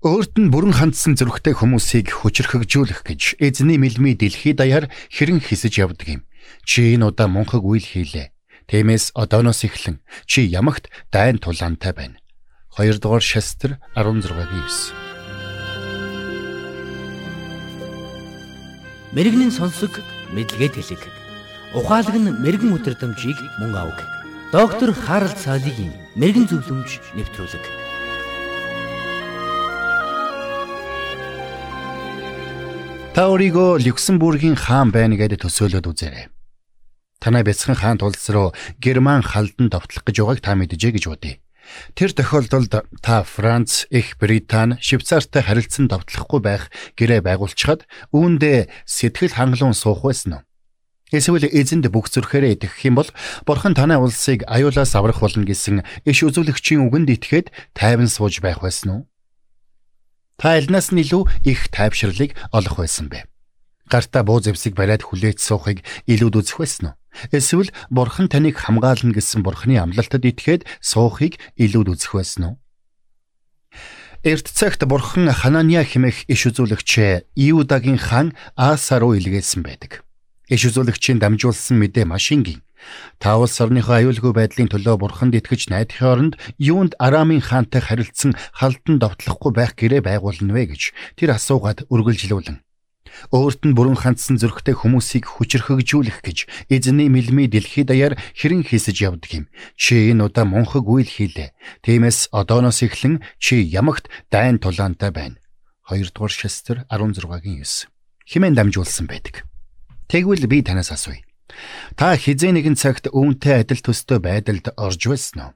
Өөрт нь бүрэн хандсан зүрхтэй хүмүүсийг хүчрхэгжүүлэх гэж эзний мэлмий дэлхий даяар хэрэн хисэж явдаг юм. Чи энэ удаа мунхаг үйл хийлээ. Тиймээс одооноос эхлэн чи ямагт дайн тулаантай байна. 2 дугаар шастр 16-гийн 9. Мэргэний сонсог мэдлэгэд хэлэг. Ухаалаг нь мэрэгэн өдрөмжийг мөн авг. Доктор Харалт цаалогийн мэрэгэн зөвлөмж нэвтрүүлэг. Та өөрийгөө Люксембургийн хаан байна гэдээ төсөөлөд үзээрэй. Танай бяцхан хаан тулс руу Герман халдан довтлох гэж байгааг та мэдэжээ гэж бодъё. Тэр тохиолдолд та Франц, Их Британи, Швейцартай харилцан довтлохгүй байх гэрээ байгуулчихад үүндээ сэтгэл хангалуун суух байсан нь. Эсвэл эзэнд бүх зүрхээрээ итгэх юм бол Бурхан танай улсыг аюулаас аврах болно гэсэн иш үзүүлэгчийн үгэнд итгээд тайван сууж байх байсан уу? Та альнаас нь илүү их тайвширлыг олох байсан бэ? Гартаа буу зэвсэг бариад хүлээж суухыг илүүд үзэх байсан уу? Эсвэл Бурхан таныг хамгаална гэсэн Бурханы амлалтад итгээд суухыг илүүд үзэх байсан уу? Эрт цагт Бурхан Ханания хэмээх иш үзүүлэгч Иудагийн хаан Ааса руу илгээсэн байдаг. Иш үзүүлэгчийн дамжуулсан мэдээ маш энгийн. Та улс орныхоо аюулгүй байдлын төлөө бурханд итгэж найдахын оронд юунд Арамын хаантай харилцсан халдан довтлохгүй байх гэрээ байгуулна вэ гэж тэр асуугаад үргэлжлүүлэн Өөрт нь бүрэн хандсан зөрөгтэй хүмүүсийг хүчрхэгжүүлэх гэж эзний мэлмий дэлхий даяар хэрэн хийсэж явдаг юм. Чи энэ удаа мунхаг үйл хийлээ. Тиймээс одооноос эхлэн чи ямагт дайн тулаантай байна. 2 дугаар шестер 16-гийн 9. Химэн дамжуулсан байдаг. Тэгвэл би танаас асууя. Та хизээ нэгэн цагт үүнтэй адил төстэй байдалд орж байсан уу?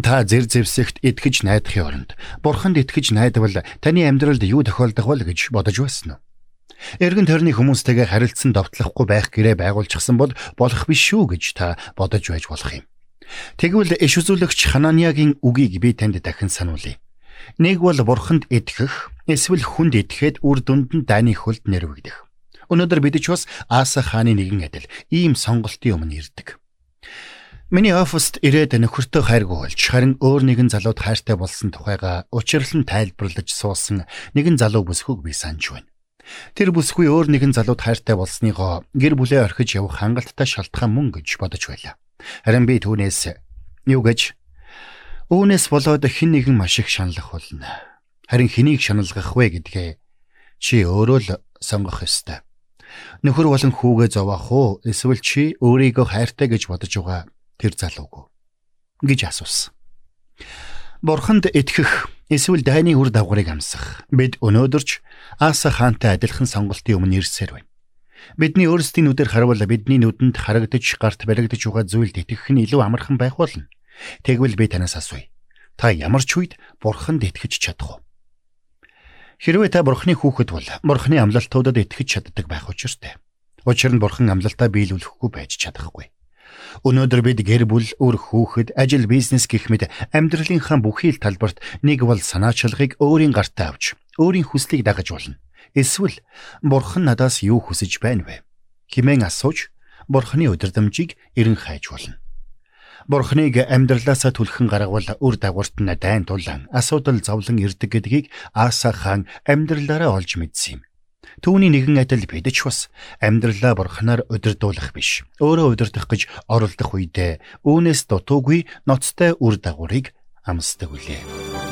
Та зэр зэвсэгт итгэж найдахын оронд бурханд итгэж найдвал таны амьдралд юу тохиолдох вэ гэж бодож байсан уу? Эргэн тойрны хүмүүстэйгээ харилцсан довтлохгүй байх гэрээ байгуулчихсан бол болох биш шүү гэж та бодож байж болох юм. Тэгвэл иш үзүүлэгч Хананиагийн үгийг би танд дахин сануулъя. Нэг бол бурханд итгэх, эсвэл хүнд итгэхэд үр дүнд нь дайны хөлд нэрвэгдэх. Өнөөдөр бид ч бас Ааса хааны нэгэн адил ийм сонголтын өмнө ирдэг. Миний оффист ирээд нөхөртөө хайргүй болж харин өөр нэгэн залууд хайртай болсон тухайга учирлан тайлбарлаж суусан нэгэн залуу бүсгүйг би санаж байна. Тэр бүсгүй өөр нэгэн залууд хайртай болсныгоо гэр бүлээ орхиж явах хангалттай шалтгаан мөн гэж бодож байлаа. Харин би түүнээс юу гэж үүнээс болоод хэн нэгэн маш их шаналх болно. Харин хэнийг шаналгах вэ гэдгээ чи өөрөө л сонгох ёстой. Нөхөр болон хүүгээ зовоох уу эсвэл чи өөрийгөө хайртай гэж бодож байгаа тэр залууг гэж асуусан. Бурханд итгэх эсвэл дайны үр дагаврыг амсах бид өнөөдөрч Ааса хаантай адилхан сонголтын өмнө ирсээр байна. Бидний өөрсдийн нүдээр харуул бидний нүдэнд харагдаж гарт баригдаж байгаа зүйлд итгэх нь илүү амархан байх болно. Тэгвэл би танаас асууя. Та ямар ч үед Бурханд итгэж чадах уу? Хэрвээ та бурхны хүүхэд бол бурхны амлалтуудад итгэж чаддаг байх учиртай. Учир нь бурхан амлалтаа биелүүлэхгүй байж чадахгүй. Өнөөдөр бид гэр бүл, үр хүүхэд, ажил, бизнес гэх мэт амьдралынхаа бүхий л талбарт нэг бол санаачлагыг өөрийн гартаа авч, өөрийн хүслийг дагаж болно. Эсвэл бурхан надаас юу хүсэж байна вэ? хэмээн асууж, бурханы өдөрдмжийг эрен хайж болно. Бурхныг амьдралаасаа түлхэн гаргавал үр дагаварт нь дайн тулан асуудал зовлон ирдэг гэдгийг Ааса хаан амьдралаараа олж мэдсэн юм. Түүний нэгэн адил бид ч бас амьдралаа бурхнаар удирдуулах биш. Өөрөө удирдах гэж оролдох үедээ үүнээс дутуугүй ноцтой үр дагаврыг амсдаг үлээ.